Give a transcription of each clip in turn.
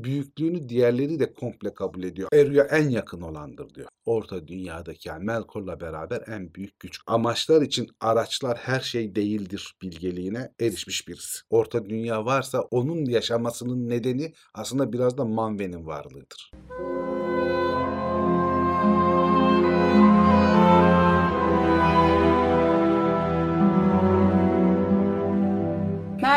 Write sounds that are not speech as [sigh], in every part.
büyüklüğünü diğerleri de komple kabul ediyor. Eru'ya en yakın olandır diyor. Orta dünyadaki yani Melkor'la beraber en büyük güç. Amaçlar için araçlar her şey değildir bilgeliğine erişmiş birisi. Orta dünya varsa onun yaşamasının nedeni aslında biraz da Manve'nin varlığıdır.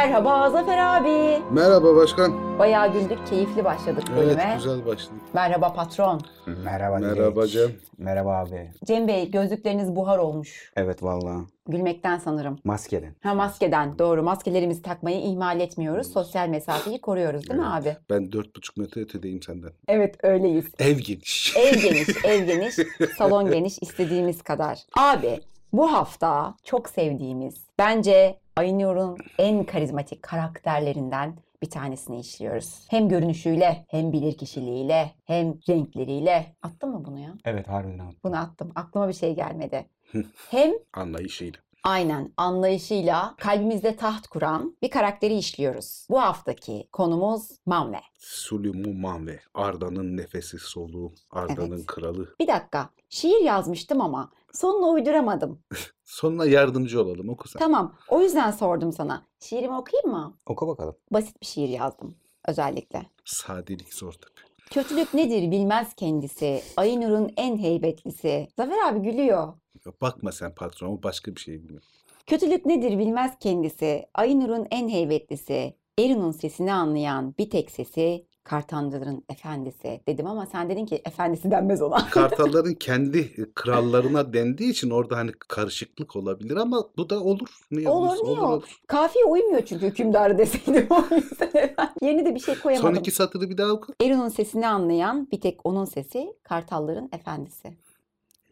Merhaba Zafer abi. Merhaba başkan. Bayağı güldük, keyifli başladık Evet bölüme. güzel başladık. Merhaba patron. Merhaba Dilek. Merhaba Cem. Merhaba abi. Cem Bey gözlükleriniz buhar olmuş. Evet vallahi. Gülmekten sanırım. Maskeden. Ha maskeden doğru. Maskelerimizi takmayı ihmal etmiyoruz. Sosyal mesafeyi koruyoruz değil mi abi? Ben dört buçuk metre ötedeyim senden. Evet öyleyiz. Ev geniş. Ev geniş, ev geniş, salon geniş istediğimiz kadar. Abi bu hafta çok sevdiğimiz, bence Aynur'un en karizmatik karakterlerinden bir tanesini işliyoruz. Hem görünüşüyle, hem bilirkişiliğiyle, hem renkleriyle. Attın mı bunu ya? Evet harbiden abi. Bunu attım. Aklıma bir şey gelmedi. [laughs] Hem Anlayışıyla. Aynen anlayışıyla kalbimizde taht kuran bir karakteri işliyoruz. Bu haftaki konumuz Manve. Süleyman Manve. Arda'nın nefesi soluğu. Arda'nın Evet. kralı. Bir dakika. Şiir yazmıştım ama sonunu uyduramadım. [laughs] Sonuna yardımcı olalım oku sen. Tamam. O yüzden sordum sana. Şiirimi okuyayım mı? Oku bakalım. Basit bir şiir yazdım özellikle. Sadelik zor tabii. Kötülük nedir bilmez kendisi. Aynur'un en heybetlisi. Zafer abi gülüyor. Bakma sen patron o başka bir şey bilmiyor. Kötülük nedir bilmez kendisi. Aynur'un en heybetlisi. Erun'un sesini anlayan bir tek sesi Kartancıların efendisi dedim ama sen dedin ki efendisi denmez ona. [laughs] Kartalların kendi krallarına dendiği için orada hani karışıklık olabilir ama bu da olur. Niye Olur, olmasın? niye ol- Kafiye uymuyor çünkü hükümdarı deseydim o yüzden. [laughs] Yeni de bir şey koyamadım. Son iki satırı bir daha oku. Erun'un sesini anlayan bir tek onun sesi Kartalların efendisi.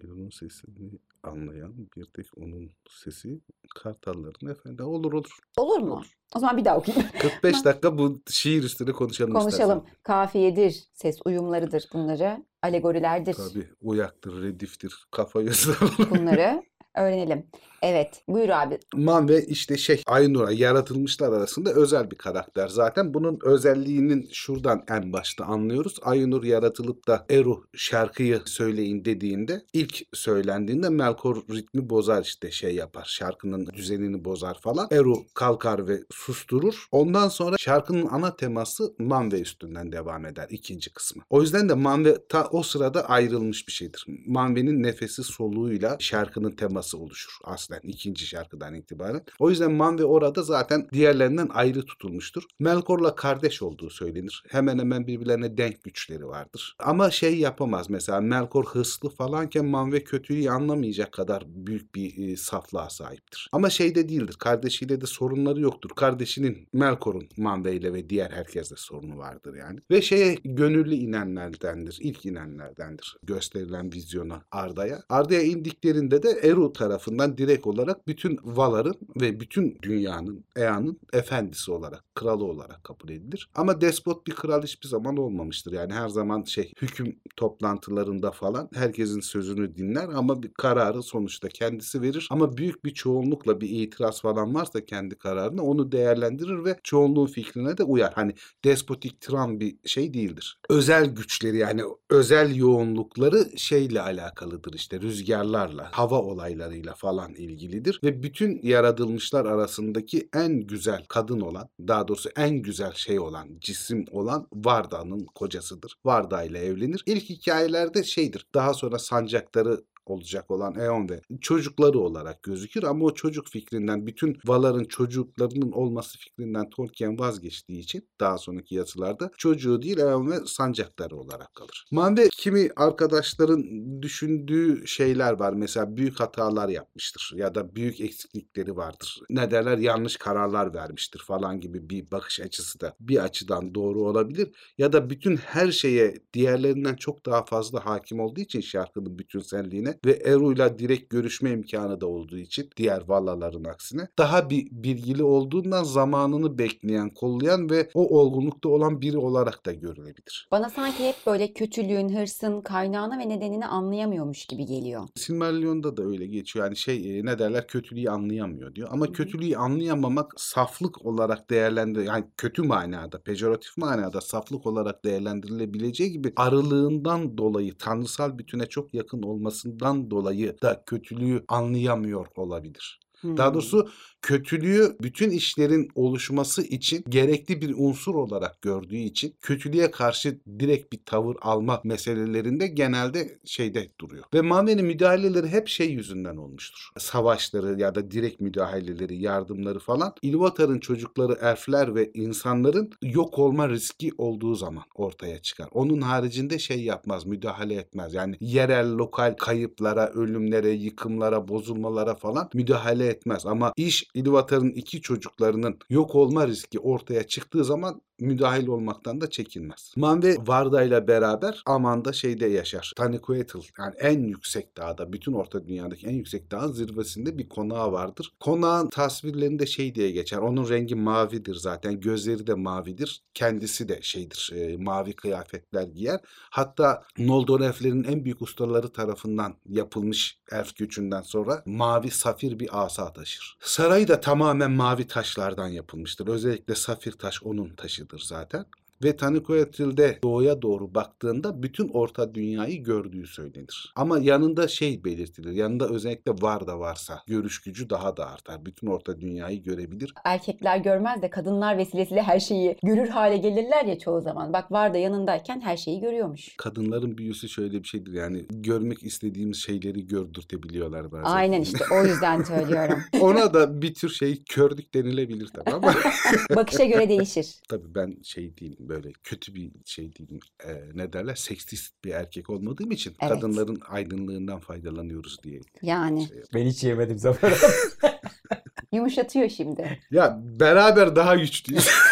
Onun sesini anlayan bir tek onun sesi kartalların efendi. Olur olur. Olur mu? O zaman bir daha okuyayım. [laughs] 45 dakika bu şiir üstüne konuşalım Konuşalım. istersen. Kafiyedir, ses uyumlarıdır bunları. Alegorilerdir Tabii uyaktır, rediftir, kafa gözü. bunları. [laughs] Öğrenelim. Evet. Buyur abi. Man ve işte şey Aynur'a yaratılmışlar arasında özel bir karakter. Zaten bunun özelliğinin şuradan en başta anlıyoruz. Aynur yaratılıp da Eru şarkıyı söyleyin dediğinde ilk söylendiğinde Melkor ritmi bozar işte şey yapar. Şarkının düzenini bozar falan. Eru kalkar ve susturur. Ondan sonra şarkının ana teması Manve üstünden devam eder ikinci kısmı. O yüzden de Manve ta o sırada ayrılmış bir şeydir. Manve'nin nefesi soluğuyla şarkının teması oluşur aslen ikinci şarkıdan itibaren. O yüzden Manve orada zaten diğerlerinden ayrı tutulmuştur. Melkor'la kardeş olduğu söylenir. Hemen hemen birbirlerine denk güçleri vardır. Ama şey yapamaz mesela Melkor hırslı falanken Manve kötüyü anlamayacak kadar büyük bir e, saflığa sahiptir. Ama şeyde değildir. Kardeşiyle de sorunları yoktur. Kardeşinin Melkor'un Manve ile ve diğer herkesle sorunu vardır yani. Ve şeye gönüllü inenlerdendir. İlk inenlerdendir. Gösterilen vizyona Arda'ya. Arda'ya indiklerinde de Eru tarafından direkt olarak bütün Valar'ın ve bütün dünyanın, Ea'nın efendisi olarak, kralı olarak kabul edilir. Ama despot bir kral hiçbir zaman olmamıştır. Yani her zaman şey hüküm toplantılarında falan herkesin sözünü dinler ama bir kararı sonuçta kendisi verir. Ama büyük bir çoğunlukla bir itiraz falan varsa kendi kararına onu değerlendirir ve çoğunluğun fikrine de uyar. Hani despotik tiran bir şey değildir. Özel güçleri yani özel yoğunlukları şeyle alakalıdır işte rüzgarlarla, hava olaylarıyla falan ilgilidir ve bütün yaratılmışlar arasındaki en güzel kadın olan, daha doğrusu en güzel şey olan, cisim olan Varda'nın kocasıdır. Varda ile evlenir. İlk hikayelerde şeydir. Daha sonra sancakları olacak olan Eon ve çocukları olarak gözükür ama o çocuk fikrinden bütün Valar'ın çocuklarının olması fikrinden Tolkien vazgeçtiği için daha sonraki yazılarda çocuğu değil Eon ve sancakları olarak kalır. Manve kimi arkadaşların düşündüğü şeyler var. Mesela büyük hatalar yapmıştır ya da büyük eksiklikleri vardır. Ne derler yanlış kararlar vermiştir falan gibi bir bakış açısı da bir açıdan doğru olabilir. Ya da bütün her şeye diğerlerinden çok daha fazla hakim olduğu için şarkının bütünselliğine ve Eru'yla direkt görüşme imkanı da olduğu için diğer vallaların aksine daha bir bilgili olduğundan zamanını bekleyen, kollayan ve o olgunlukta olan biri olarak da görülebilir. Bana sanki hep böyle kötülüğün, hırsın kaynağını ve nedenini anlayamıyormuş gibi geliyor. Silmarillion'da da öyle geçiyor. Yani şey e, ne derler kötülüğü anlayamıyor diyor. Ama kötülüğü anlayamamak saflık olarak değerlendir yani kötü manada, pejoratif manada saflık olarak değerlendirilebileceği gibi arılığından dolayı tanrısal bütüne çok yakın olmasından dolayı da kötülüğü anlayamıyor olabilir. Daha Hmm. doğrusu kötülüğü bütün işlerin oluşması için gerekli bir unsur olarak gördüğü için kötülüğe karşı direkt bir tavır alma meselelerinde genelde şeyde duruyor. Ve Manve'nin müdahaleleri hep şey yüzünden olmuştur. Savaşları ya da direkt müdahaleleri, yardımları falan Ilúvatar'ın çocukları, elfler ve insanların yok olma riski olduğu zaman ortaya çıkar. Onun haricinde şey yapmaz, müdahale etmez. Yani yerel, lokal kayıplara, ölümlere, yıkımlara, bozulmalara falan müdahale etmez. Ama iş İlúvatar'ın iki çocuklarının yok olma riski ortaya çıktığı zaman müdahil olmaktan da çekinmez. Manve Varda ile beraber Aman'da şeyde yaşar. Taniquetil yani en yüksek dağda, bütün Orta Dünya'daki en yüksek dağın zirvesinde bir konağı vardır. Konağın tasvirlerinde şey diye geçer. Onun rengi mavidir zaten. Gözleri de mavidir. Kendisi de şeydir. e, mavi kıyafetler giyer. Hatta Noldor elflerinin en büyük ustaları tarafından yapılmış elf göçünden sonra mavi safir bir asa taşır. Sarayı da tamamen mavi taşlardan yapılmıştır. Özellikle safir taş onun taşıdır zaten. Ve Taniquetil'de doğuya doğru baktığında bütün orta dünyayı gördüğü söylenir. Ama yanında şey belirtilir. Yanında özellikle var da varsa görüş gücü daha da artar. Bütün orta dünyayı görebilir. Erkekler görmez de kadınlar vesilesiyle her şeyi görür hale gelirler ya çoğu zaman. Bak var da yanındayken her şeyi görüyormuş. Kadınların büyüsü şöyle bir şeydir yani görmek istediğimiz şeyleri gördürtebiliyorlar bazen. Aynen işte o yüzden söylüyorum. [laughs] Ona da bir tür şey kördük denilebilir tabii ama [laughs] Bakışa göre değişir. tabii ben şey değilim böyle kötü bir şey değilim. Ee, ne derler seksist bir erkek olmadığım için Evet. kadınların aydınlığından faydalanıyoruz diye. Yani şey Ben hiç yemedim Zafer [laughs] yumuşatıyor şimdi. Ya beraber daha güçlüyüz. [laughs]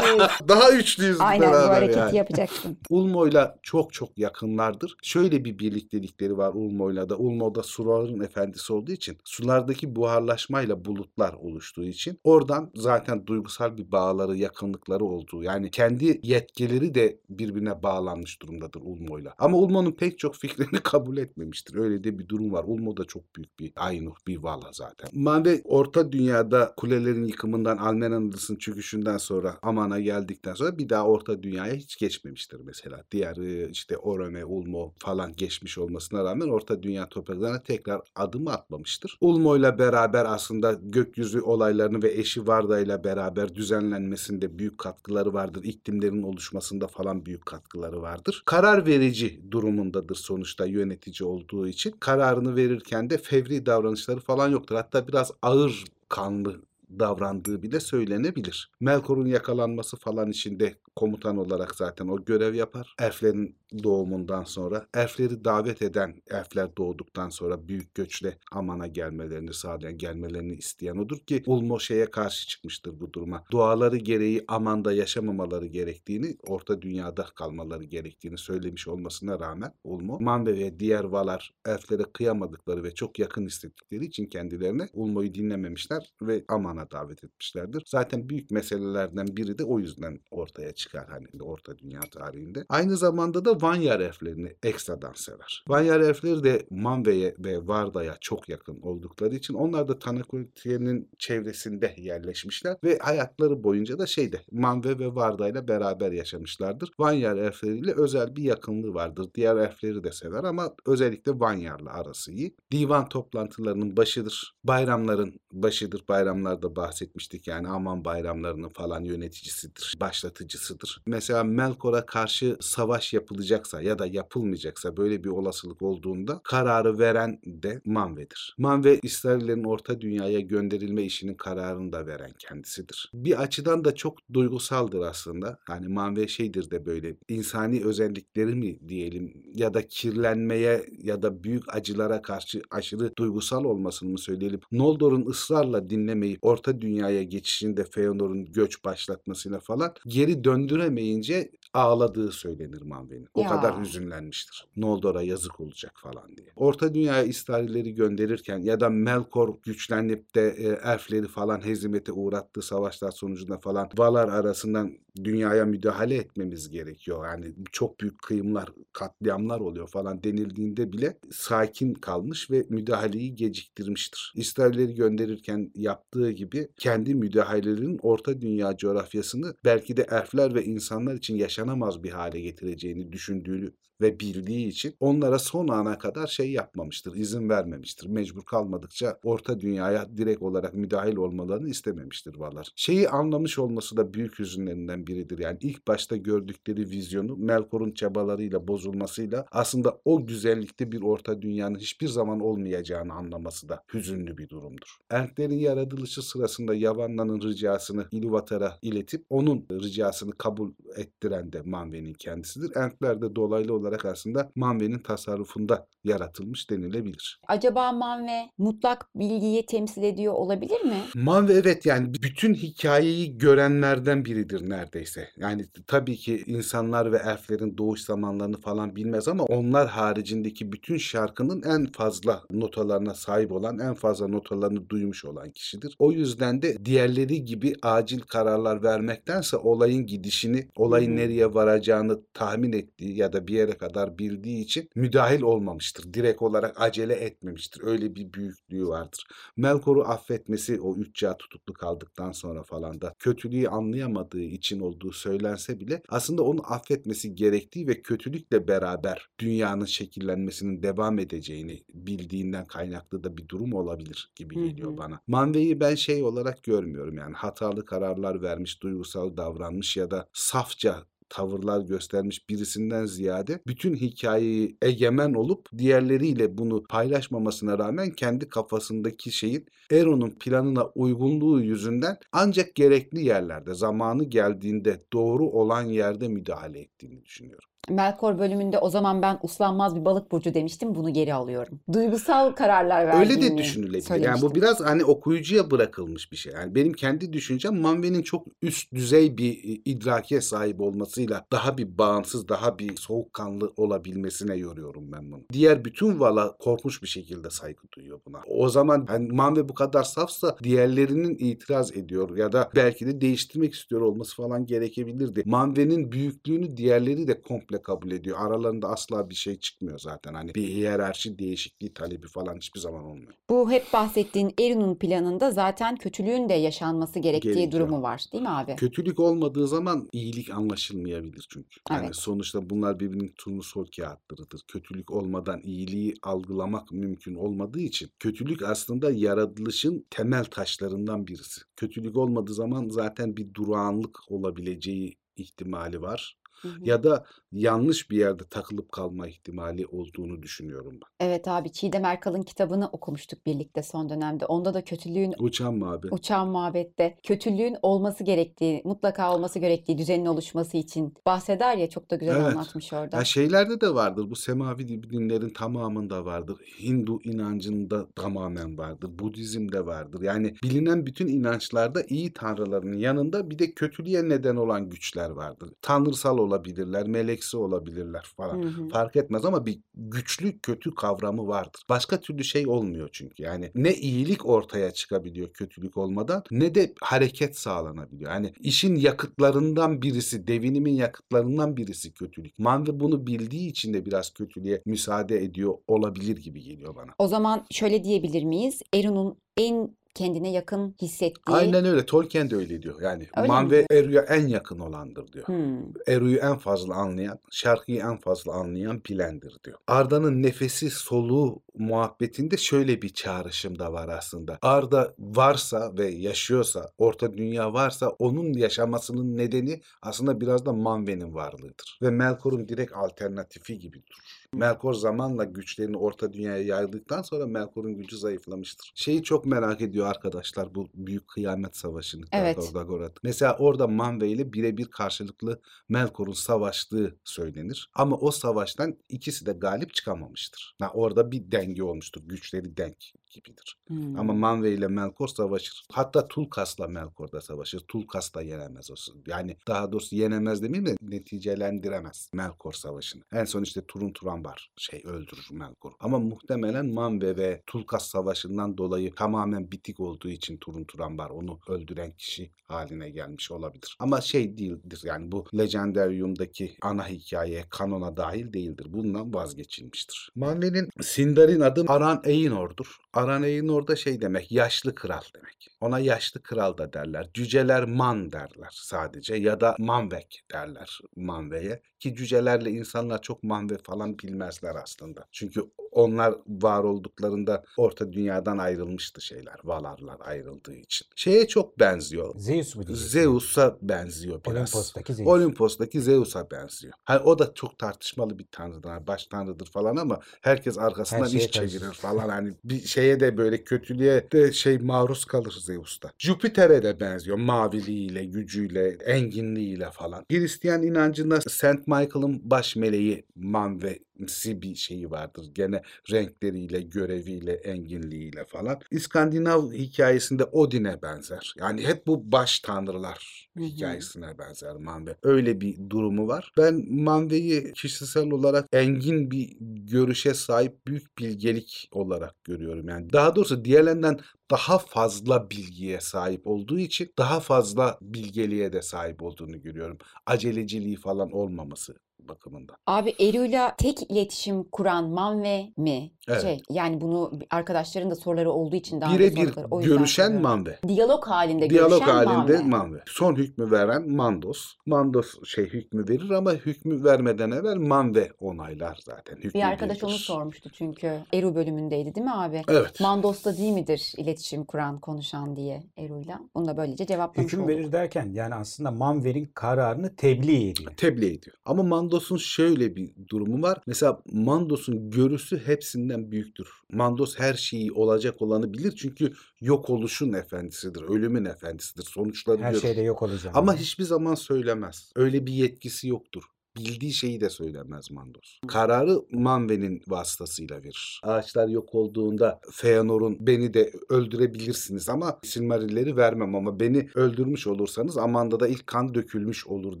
Daha güçlüyüz. Aynen bu beraber hareketi yani. yapacaksın. Ulmo'yla çok çok yakınlardır. Şöyle bir birliktelikleri var Ulmo'yla da. Ulmo da suların efendisi olduğu için sulardaki buharlaşmayla bulutlar oluştuğu için oradan zaten duygusal bir bağları, yakınlıkları olduğu yani kendi yetkileri de birbirine bağlanmış durumdadır Ulmo'yla. Ama Ulmo'nun pek çok fikrini [laughs] kabul etmemiştir. Öyle de bir durum var. Ulmo da çok büyük bir Aynur, bir Vala zaten. Mande Orta Dünya'da kulelerin yıkımından Almeran Adası'nın çöküşünden sonra Aman'a geldikten sonra bir daha Orta Dünya'ya hiç geçmemiştir mesela. Diğer işte Orome, Ulmo falan geçmiş olmasına rağmen Orta Dünya topraklarına tekrar adım atmamıştır. Ulmo ile beraber aslında gökyüzü olaylarını ve eşi Varda ile beraber düzenlenmesinde büyük katkıları vardır. İklimlerin oluşmasında falan büyük katkıları vardır. Karar verici durumundadır sonuçta yönetici olduğu için. Kararını verirken de fevri davranışları falan yoktur. Hatta biraz ağır kanlı davrandığı bile söylenebilir. Melkor'un yakalanması falan içinde komutan olarak zaten o görev yapar. Elflerin doğumundan sonra elfleri davet eden elfler doğduktan sonra büyük göçle Aman'a gelmelerini sağlayan, gelmelerini isteyen odur ki Ulmo şeye karşı çıkmıştır bu duruma. Doğaları gereği Aman'da yaşamamaları gerektiğini, Orta Dünya'da kalmaları gerektiğini söylemiş olmasına rağmen Ulmo, Manve ve diğer Valar elflere kıyamadıkları ve çok yakın hissettikleri için kendilerine Ulmo'yu dinlememişler ve Aman'a davet etmişlerdir. Zaten büyük meselelerden biri de o yüzden ortaya çıkar hani Orta Dünya tarihinde. Aynı zamanda da Vanyar elflerini ekstradan sever. Vanyar elfleri de Manve'ye ve Varda'ya çok yakın oldukları için onlar da Tanakurtiye'nin çevresinde yerleşmişler ve hayatları boyunca da şeyde Manve ve Varda ile beraber yaşamışlardır. Vanyar elfleriyle özel bir yakınlığı vardır. Diğer elfleri de sever ama özellikle Vanyar'la arası iyi. Divan toplantılarının başıdır. Bayramların başıdır. Bayramlarda bahsetmiştik yani Aman bayramlarının falan yöneticisidir, başlatıcısıdır. Mesela Melkor'a karşı savaş yapılacaksa ya da yapılmayacaksa böyle bir olasılık olduğunda kararı veren de Manve'dir. Manve İsraillerin Orta Dünya'ya gönderilme işinin kararını da veren kendisidir. Bir açıdan da çok duygusaldır aslında. Yani Manve şeydir de böyle insani özellikleri mi diyelim ya da kirlenmeye ya da büyük acılara karşı aşırı duygusal olmasını mı söyleyelim. Noldor'un ısrarla dinlemeyi Orta Dünya'ya geçişinde Feanor'un göç başlatmasıyla falan geri döndüremeyince ağladığı söylenir Manve'nin. O Ya. kadar hüzünlenmiştir. Noldor'a yazık olacak falan diye. Orta Dünya'ya İsrailleri gönderirken ya da Melkor güçlenip de e, elfleri falan hezimete uğrattığı savaşlar sonucunda falan Valar arasından dünyaya müdahale etmemiz gerekiyor. Yani çok büyük kıyımlar, katliamlar oluyor falan denildiğinde bile sakin kalmış ve müdahaleyi geciktirmiştir. İsrailleri gönderirken yaptığı gibi kendi müdahalelerinin Orta Dünya coğrafyasını belki de elfler ve insanlar için yaşanamaz bir hale getireceğini düşündüğünü ve bildiği için onlara son ana kadar şey yapmamıştır, izin vermemiştir. Mecbur kalmadıkça Orta Dünya'ya direkt olarak müdahil olmalarını istememiştir Valar. Şeyi anlamış olması da büyük hüzünlerinden biridir. Yani ilk başta gördükleri vizyonu Melkor'un çabalarıyla bozulmasıyla aslında o güzellikte bir Orta Dünya'nın hiçbir zaman olmayacağını anlaması da hüzünlü bir durumdur. Elflerin yaratılışı sırasında Yavanna'nın ricasını Ilúvatar'a iletip onun ricasını kabul ettiren de Manve'nin kendisidir. Elfler de dolaylı olarak aslında Manve'nin tasarrufunda yaratılmış denilebilir. Acaba Manve mutlak bilgiyi temsil ediyor olabilir mi? Manve evet yani bütün hikayeyi görenlerden biridir neredeyse. Yani tabii ki insanlar ve elflerin doğuş zamanlarını falan bilmez ama onlar haricindeki bütün şarkının en fazla notalarına sahip olan, en fazla notalarını duymuş olan kişidir. O yüzden de diğerleri gibi acil kararlar vermektense olayın gidişini, olayın nereye varacağını tahmin ettiği ya da bir yere kadar bildiği için müdahil olmamıştır. Direkt olarak acele etmemiştir. Öyle bir büyüklüğü vardır. Melkor'u affetmesi o üç tutuklu kaldıktan sonra falan da kötülüğü anlayamadığı için olduğu söylense bile aslında onu affetmesi gerektiği ve kötülükle beraber dünyanın şekillenmesinin devam edeceğini bildiğinden kaynaklı da bir durum olabilir gibi Hı geliyor hı. bana. Manve'yi ben şey olarak görmüyorum yani hatalı kararlar vermiş, duygusal davranmış ya da safça tavırlar göstermiş birisinden ziyade bütün hikayeyi egemen olup diğerleriyle bunu paylaşmamasına rağmen kendi kafasındaki şeyin Eron'un planına uygunluğu yüzünden ancak gerekli yerlerde zamanı geldiğinde doğru olan yerde müdahale ettiğini düşünüyorum. Melkor bölümünde o zaman ben uslanmaz bir balık burcu demiştim. Bunu geri alıyorum. Duygusal kararlar Öyle de verdiğini düşünülebilir. Yani bu biraz hani okuyucuya bırakılmış bir şey. Yani benim kendi düşüncem Manve'nin çok üst düzey bir e, idrake sahip olmasıyla daha bir bağımsız, daha bir soğukkanlı olabilmesine yoruyorum ben bunu. Diğer bütün Vala korkmuş bir şekilde saygı duyuyor buna. O zaman hani Manve bu kadar safsa diğerlerinin itiraz ediyor ya da belki de değiştirmek istiyor olması falan gerekebilirdi. Manve'nin büyüklüğünü diğerleri de komple kabul ediyor. Aralarında asla bir şey çıkmıyor zaten. Hani bir hiyerarşi değişikliği talebi falan hiçbir zaman olmuyor. Bu hep bahsettiğin Erin'in planında zaten kötülüğün de yaşanması gerektiği Gerekiyor. durumu var, değil mi abi? Kötülük olmadığı zaman iyilik anlaşılmayabilir çünkü. Yani Evet. sonuçta bunlar birbirinin turnusol kağıtlarıdır. Kötülük olmadan iyiliği algılamak mümkün olmadığı için kötülük aslında yaratılışın temel taşlarından birisi. Kötülük olmadığı zaman zaten bir durağanlık olabileceği ihtimali var. Hı hı. Ya da yanlış bir yerde takılıp kalma ihtimali olduğunu düşünüyorum ben. Evet abi Çiğdem Erkal'ın kitabını okumuştuk birlikte son dönemde. Onda da kötülüğün Uçan mı abi? Uçan Mabet'te kötülüğün olması gerektiği, mutlaka olması gerektiği düzenin oluşması için bahseder ya çok da güzel Evet. anlatmış orada. Ya şeylerde de vardır. Bu semavi dinlerin tamamında vardır. Hindu inancında tamamen vardır. Budizm'de vardır. Yani bilinen bütün inançlarda iyi tanrıların yanında bir de kötülüğe neden olan güçler vardır. Tanrısal olabilirler, meleksi olabilirler falan. Hı hı. Fark etmez ama bir güçlü kötü kavramı vardır. Başka türlü şey olmuyor çünkü. Yani ne iyilik ortaya çıkabiliyor kötülük olmadan ne de hareket sağlanabiliyor. Yani işin yakıtlarından birisi, devinimin yakıtlarından birisi kötülük. Manve bunu bildiği için de biraz kötülüğe müsaade ediyor olabilir gibi geliyor bana. O zaman şöyle diyebilir miyiz? Eru'nun en kendine yakın hissettiği Aynen öyle. Tolkien de öyle diyor. Yani Öyle mi Manve Eru'ya en yakın olandır diyor. Hmm. Eru'yu en fazla anlayan, şarkıyı en fazla anlayan bilendir diyor. Arda'nın nefesi soluğu muhabbetinde şöyle bir çağrışım da var aslında. Arda varsa ve yaşıyorsa, orta dünya varsa onun yaşamasının nedeni aslında biraz da Manve'nin varlığıdır. Ve Melkor'un direkt alternatifi gibi durur. Melkor zamanla güçlerini orta dünyaya yaydıktan sonra Melkor'un gücü zayıflamıştır. Şeyi çok merak ediyor arkadaşlar bu büyük kıyamet savaşını. Evet. Dagorath. Mesela orada Manwe ile birebir karşılıklı Melkor'un savaştığı söylenir. Ama o savaştan ikisi de galip çıkamamıştır. Ha, orada bir denge olmuştur. Güçleri denk gibidir. Hmm. Ama Manwe ile Melkor savaşır. Hatta Tulkas'la Melkor da savaşır. Tulkas da yenemez o. Yani daha doğrusu yenemez demeyeyim de neticelendiremez Melkor savaşını. En son işte Turun Turambar şey öldürür Melkor. Ama muhtemelen Manwe ve Tulkas savaşından dolayı tamamen bitik olduğu için Turun Turambar onu öldüren kişi haline gelmiş olabilir. Ama şey değildir yani bu Legendarium'daki ana hikaye kanona dahil değildir. Bundan vazgeçilmiştir. Manwe'nin Sindarin adı Aran Eyinor'dur. Aran Eynor da şey demek, yaşlı kral demek. Ona yaşlı kral da derler. Cüceler man derler sadece ya da manvek derler manveye. Ki cücelerle insanlar çok manve falan bilmezler aslında. Çünkü onlar var olduklarında orta dünyadan ayrılmıştı şeyler. Valarlar ayrıldığı için. Şeye çok benziyor. Zeus mu diyeceksin? Zeus'a benziyor biraz. Olimpos'taki Zeus. Olimpos'taki Zeus'a benziyor. Hani o da çok tartışmalı bir tanrıdır. hani baş tanrıdır falan ama herkes arkasından şeye iş çevirir karışır. falan. Hani bir şeye de böyle kötülüğe de şey maruz kalır Zeus'ta. Jüpiter'e de benziyor. Maviliğiyle, gücüyle, enginliğiyle falan. Hristiyan inancında Saint Michael'ın baş meleği Manve'si bir şeyi vardır. Gene renkleriyle, göreviyle, enginliğiyle falan. İskandinav hikayesinde Odin'e benzer. Yani hep bu baş tanrılar hikayesine benzer Manve. Öyle bir durumu var. Ben Manve'yi kişisel olarak engin bir görüşe sahip büyük bilgelik olarak görüyorum. Yani daha doğrusu diğerlerinden daha fazla bilgiye sahip olduğu için daha fazla bilgeliğe de sahip olduğunu görüyorum. Aceleciliği falan olmaması bakımından. Abi Eru'yla tek iletişim kuran Manve mi? Evet. Şey, yani bunu arkadaşların da soruları olduğu için daha Birebir sordukları. O yüzden görüşen soruyorum. Manve. Diyalog halinde Diyalog görüşen halinde Manve. Manve. Son hükmü veren Mandos. Mandos şey hükmü verir ama hükmü vermeden evvel Manve onaylar zaten. Hükmü Bir arkadaş onu bildirir. sormuştu çünkü Eru bölümündeydi değil mi abi? Evet. Mandos'ta değil midir iletişim kuran, konuşan diye Eru'yla? Bunu da böylece cevaplamış Hüküm olduk. verir derken yani aslında Manver'in kararını tebliğ ediyor. tebliğ ediyor. Ama Mandos'un şöyle bir durumu var. Mesela Mandos'un görüsü hepsinden büyüktür. Mandos her şeyi olacak olanı bilir çünkü yok oluşun efendisidir, ölümün efendisidir. Sonuçları Her görür. şeyde yok olacağım. Ama hiçbir zaman söylemez. Öyle bir yetkisi yoktur. Bildiği şeyi de söylemez Mandos. Kararı Manve'nin vasıtasıyla verir. Ağaçlar yok olduğunda Feanor'un beni de öldürebilirsiniz ama Silmarilleri vermem ama beni öldürmüş olursanız Amanda'da ilk kan dökülmüş olur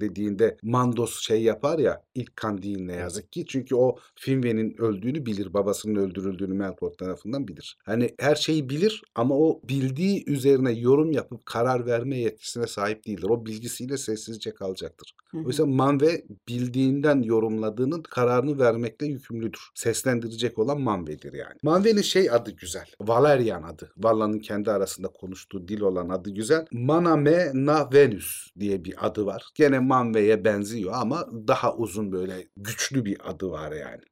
dediğinde Mandos şey yapar ya ilk kan değil ne yazık ki. Çünkü o Finwë'nin öldüğünü bilir. Babasının öldürüldüğünü Melkor tarafından bilir. Hani her şeyi bilir ama o bildiği üzerine yorum yapıp karar verme yetkisine sahip değildir. O bilgisiyle sessizce kalacaktır. Oysa Manve bildiğinden yorumladığının kararını vermekle yükümlüdür. Seslendirecek olan Manve'dir yani. Manve'nin şey adı güzel. Valerian adı. Valla'nın kendi arasında konuştuğu dil olan adı güzel. Maname na Venus diye bir adı var. Gene Manve'ye benziyor ama daha uzun böyle güçlü bir adı var yani.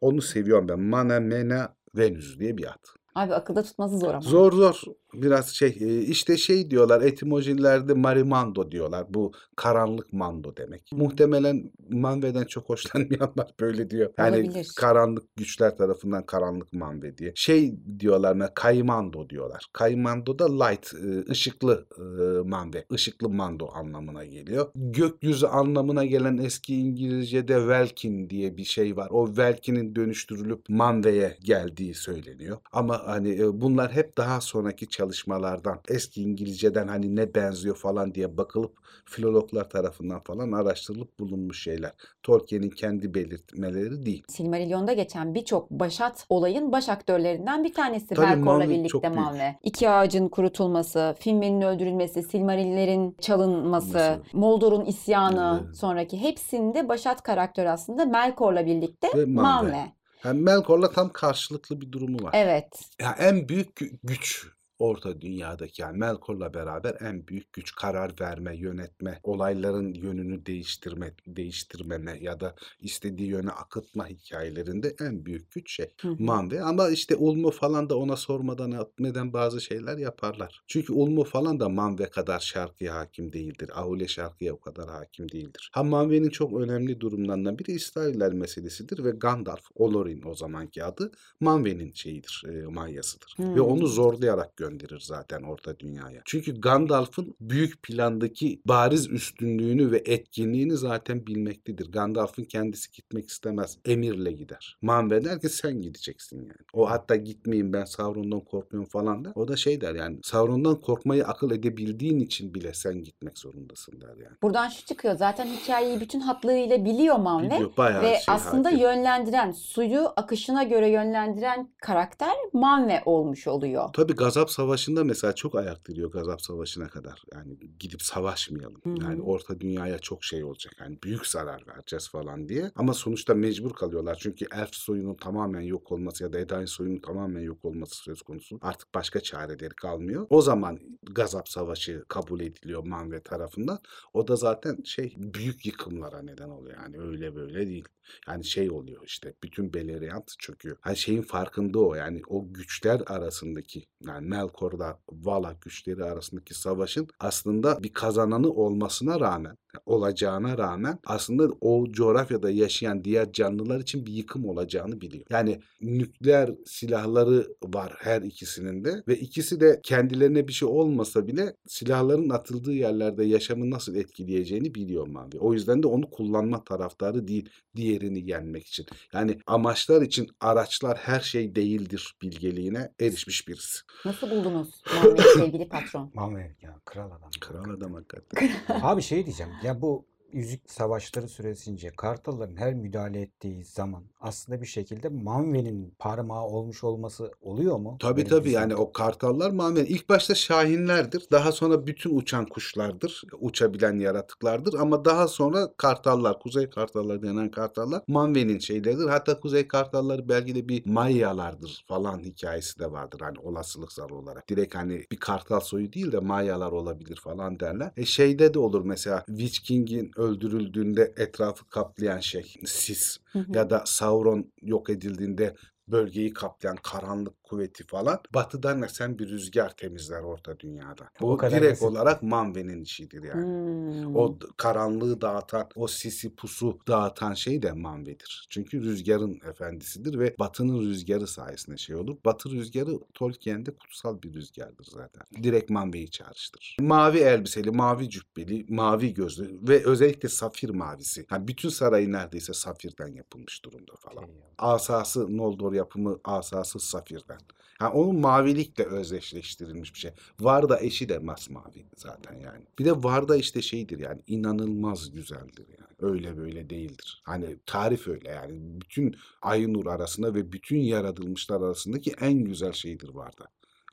Onu seviyorum ben. Manamena Venus diye bir ad. Abi akılda tutması zor ama. Zor zor. Biraz şey e, işte şey diyorlar etimolojilerde marimando diyorlar. Bu karanlık mando demek. Muhtemelen Manve'den çok hoşlanmayanlar [laughs] böyle diyor. Yani Olabilir. karanlık güçler tarafından karanlık Manve diye. Şey diyorlar mesela kaymando diyorlar. Kaymando da light, e, ışıklı e, Manve. Işıklı mando anlamına geliyor. Gökyüzü anlamına gelen eski İngilizce'de Welkin diye bir şey var. O Welkin'in dönüştürülüp Manve'ye geldiği söyleniyor. Ama hani bunlar hep daha sonraki çalışmalardan eski İngilizceden hani ne benziyor falan diye bakılıp filologlar tarafından falan araştırılıp bulunmuş şeyler. Tolkien'in kendi belirtmeleri değil. Silmarillion'da geçen birçok başat olayın baş aktörlerinden bir tanesi Tabii Melkor'la birlikte. Manwe. İki ağacın kurutulması, Finwë'nin öldürülmesi, Silmarillerin çalınması? Moldor'un isyanı Evet. sonraki hepsinde başat karakter aslında Melkor'la birlikte Ve. Manwe. Yani Melkor'la tam karşılıklı bir durumu var. Evet. Ya en büyük gü- güç Orta Dünya'daki yani Melkor'la beraber en büyük güç karar verme, yönetme, olayların yönünü değiştirme, değiştirmeme ya da istediği yöne akıtma hikayelerinde en büyük güç şey Hı hı. Manve ama işte Ulmo falan da ona sormadan etmeden bazı şeyler yaparlar. Çünkü Ulmo falan da Manve kadar şarkıya hakim değildir. Ahule şarkıya o kadar hakim değildir. Ha Manve'nin çok önemli durumlarından biri İsrailler meselesidir ve Gandalf, Olorin o zamanki adı Manve'nin şeyidir, e, manyasıdır. Ve Hmm. onu zorlayarak gönderir zaten Orta Dünya'ya. Çünkü Gandalf'ın büyük plandaki bariz üstünlüğünü ve etkinliğini zaten bilmektedir. Gandalf'ın kendisi gitmek istemez. Emirle gider. Manve der ki sen gideceksin yani. O hatta gitmeyeyim ben Sauron'dan korkuyorum falan da. O da şey der yani Sauron'dan korkmayı akıl edebildiğin için bile sen gitmek zorundasın der yani. Buradan şu çıkıyor. Zaten hikayeyi bütün hatlarıyla biliyor Manve. Biliyor, bayağı Ve şey aslında hakim. yönlendiren, suyu akışına göre yönlendiren karakter Manve olmuş oluyor. Tabii Gazap Savaşı'nda mesela çok ayak diriyor Gazap Savaşı'na kadar. Yani gidip savaşmayalım. Hı hı. Yani Orta Dünya'ya çok şey olacak. Yani büyük zarar vereceğiz falan diye. Ama sonuçta mecbur kalıyorlar. Çünkü elf soyunun tamamen yok olması ya da Edain soyunun tamamen yok olması söz konusu. Artık başka çareleri kalmıyor. O zaman Gazap Savaşı kabul ediliyor Manve tarafından. O da zaten şey büyük yıkımlara neden oluyor. Yani öyle böyle değil. Yani şey oluyor işte bütün Beleriand çöküyor. Hani şeyin farkında o yani o güçler arasındaki yani Melkor'la Vala güçleri arasındaki savaşın aslında bir kazananı olmasına rağmen olacağına rağmen aslında o coğrafyada yaşayan diğer canlılar için bir yıkım olacağını biliyor. Yani nükleer silahları var her ikisinin de ve ikisi de kendilerine bir şey olmasa bile silahların atıldığı yerlerde yaşamı nasıl etkileyeceğini biliyor Mavi. O yüzden de onu kullanma taraftarı değil diğerini yenmek için. Yani amaçlar için araçlar her şey değildir bilgeliğine erişmiş birisi. Nasıl buldunuz Manve'yi sevgili patron? Manve ya kral adam. Kral adam hakikaten. Abi şey diyeceğim ya bu Yüzük Savaşları süresince Kartalların her müdahale ettiği zaman aslında bir şekilde Manve'nin parmağı olmuş olması oluyor mu? Tabii Benim tabii yani o kartallar mamen ilk başta şahinlerdir. Daha sonra bütün uçan kuşlardır. Uçabilen yaratıklardır ama daha sonra kartallar, kuzey kartalları denen kartallar Manve'nin şeyleridir. Hatta kuzey kartalları belki de bir Mayalardır falan hikayesi de vardır hani olasılıksal olarak. Direkt hani bir kartal soyu değil de Mayalar olabilir falan derler. E şeyde de olur mesela Witch King'in öldürüldüğünde etrafı kaplayan şey sis Hı hı. ya da Sauron yok edildiğinde bölgeyi kaplayan karanlık kuvveti falan batıdan esen bir rüzgar temizler orta dünyada. O Bu kadar direkt basit. olarak Manve'nin işidir yani. Hmm. O karanlığı dağıtan, o sisi pusu dağıtan şey de Manve'dir. Çünkü rüzgarın efendisidir ve Batı'nın rüzgarı sayesinde şey olur. Batı rüzgarı Tolkien'de kutsal bir rüzgardır zaten. Direkt Manve'yi çağrıştırır. Mavi elbiseli, mavi cübbeli, mavi gözlü ve özellikle safir mavisi. Yani bütün sarayı neredeyse safirden yapılmış durumda falan. Asası Noldor yapımı asası safirden. Ha onun mavilikle özdeşleştirilmiş bir şey. Varda eşi de masmavi zaten yani. Bir de Varda işte şeydir yani inanılmaz güzeldir yani. Öyle böyle değildir. Hani tarif öyle yani. Bütün Aynur arasında ve bütün yaratılmışlar arasındaki en güzel şeydir Varda.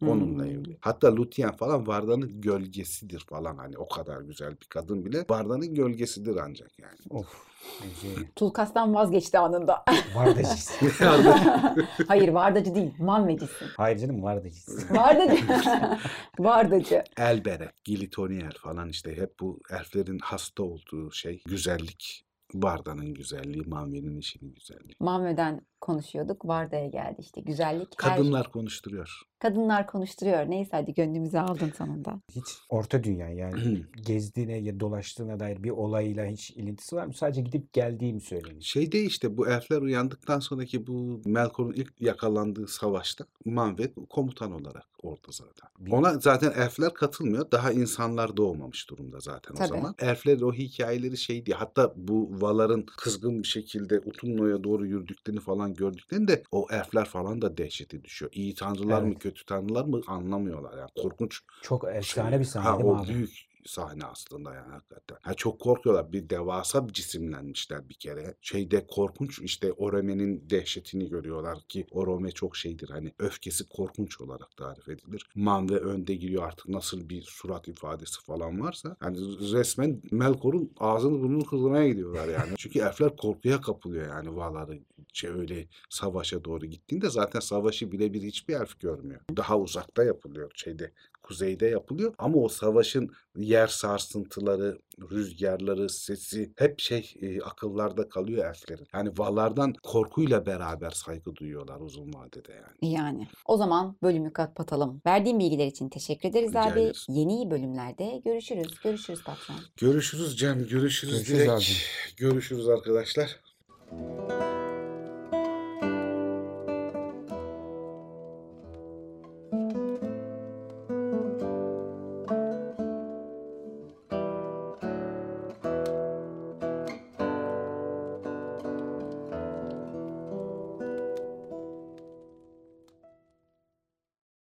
Onunla Hmm. evli. Hatta Lúthien falan Varda'nın gölgesidir falan hani o kadar güzel bir kadın bile Varda'nın gölgesidir ancak yani. Of. Ece. Tulkas'tan vazgeçti anında. Vardacısı. [laughs] [laughs] Hayır vardacı değil, manvecisi. Hayır canım vardacısı. Vardacı. [laughs] Vardacı. Elberek, Gilitonier falan işte hep bu elflerin hasta olduğu şey güzellik. Varda'nın güzelliği, Manve'nin işinin güzelliği. Manve'den konuşuyorduk. Varda'ya geldi işte. Güzellik her Kadınlar konuşturuyor. Kadınlar konuşturuyor. Neyse hadi gönlümüzü aldın sonunda. Hiç orta dünya yani [clears throat] gezdiğine ya dolaştığına dair bir olayla hiç ilintisi var mı? Sadece gidip geldiğim söylenir. Şeyde işte bu elfler uyandıktan sonraki bu Melkor'un ilk yakalandığı savaşta Manve komutan olarak orada zaten. Ona zaten elfler katılmıyor. Daha insanlar doğmamış durumda zaten Tabii. o zaman. Elfler o hikayeleri şey diye hatta bu Valar'ın kızgın bir şekilde Utumno'ya doğru yürüdüklerini falan gördüklerinde o elfler falan da dehşete düşüyor. İyi tanrılar mı Evet. kötü tanrılar mı anlamıyorlar. Yani korkunç Çok efsane şey. bir sahne Ha, değil mi o abi? büyük sahne aslında yani hakikaten. Ha, çok korkuyorlar. Bir devasa bir cisimlenmişler bir kere. Şeyde korkunç işte Orome'nin dehşetini görüyorlar ki Orome çok şeydir hani öfkesi korkunç olarak tarif edilir. Manve önde giriyor artık nasıl bir surat ifadesi falan varsa hani resmen Melkor'un ağzını burnunu kırmaya gidiyorlar yani. [laughs] Çünkü elfler korkuya kapılıyor yani Valar'ı şey öyle savaşa doğru gittiğinde zaten savaşı birebir hiçbir harf görmüyor. Daha uzakta yapılıyor şeyde kuzeyde yapılıyor ama o savaşın yer sarsıntıları, rüzgarları, sesi hep şey e, akıllarda kalıyor elflerin. Yani Valar'dan korkuyla beraber saygı duyuyorlar uzun vadede yani. Yani. O zaman bölümü kapatalım. Verdiğin bilgiler için teşekkür ederiz Rica abi. ederiz. Yeni bölümlerde görüşürüz. Görüşürüz patron. Görüşürüz Cem, görüşürüz, Görüşürüz Dilek. Görüşürüz arkadaşlar.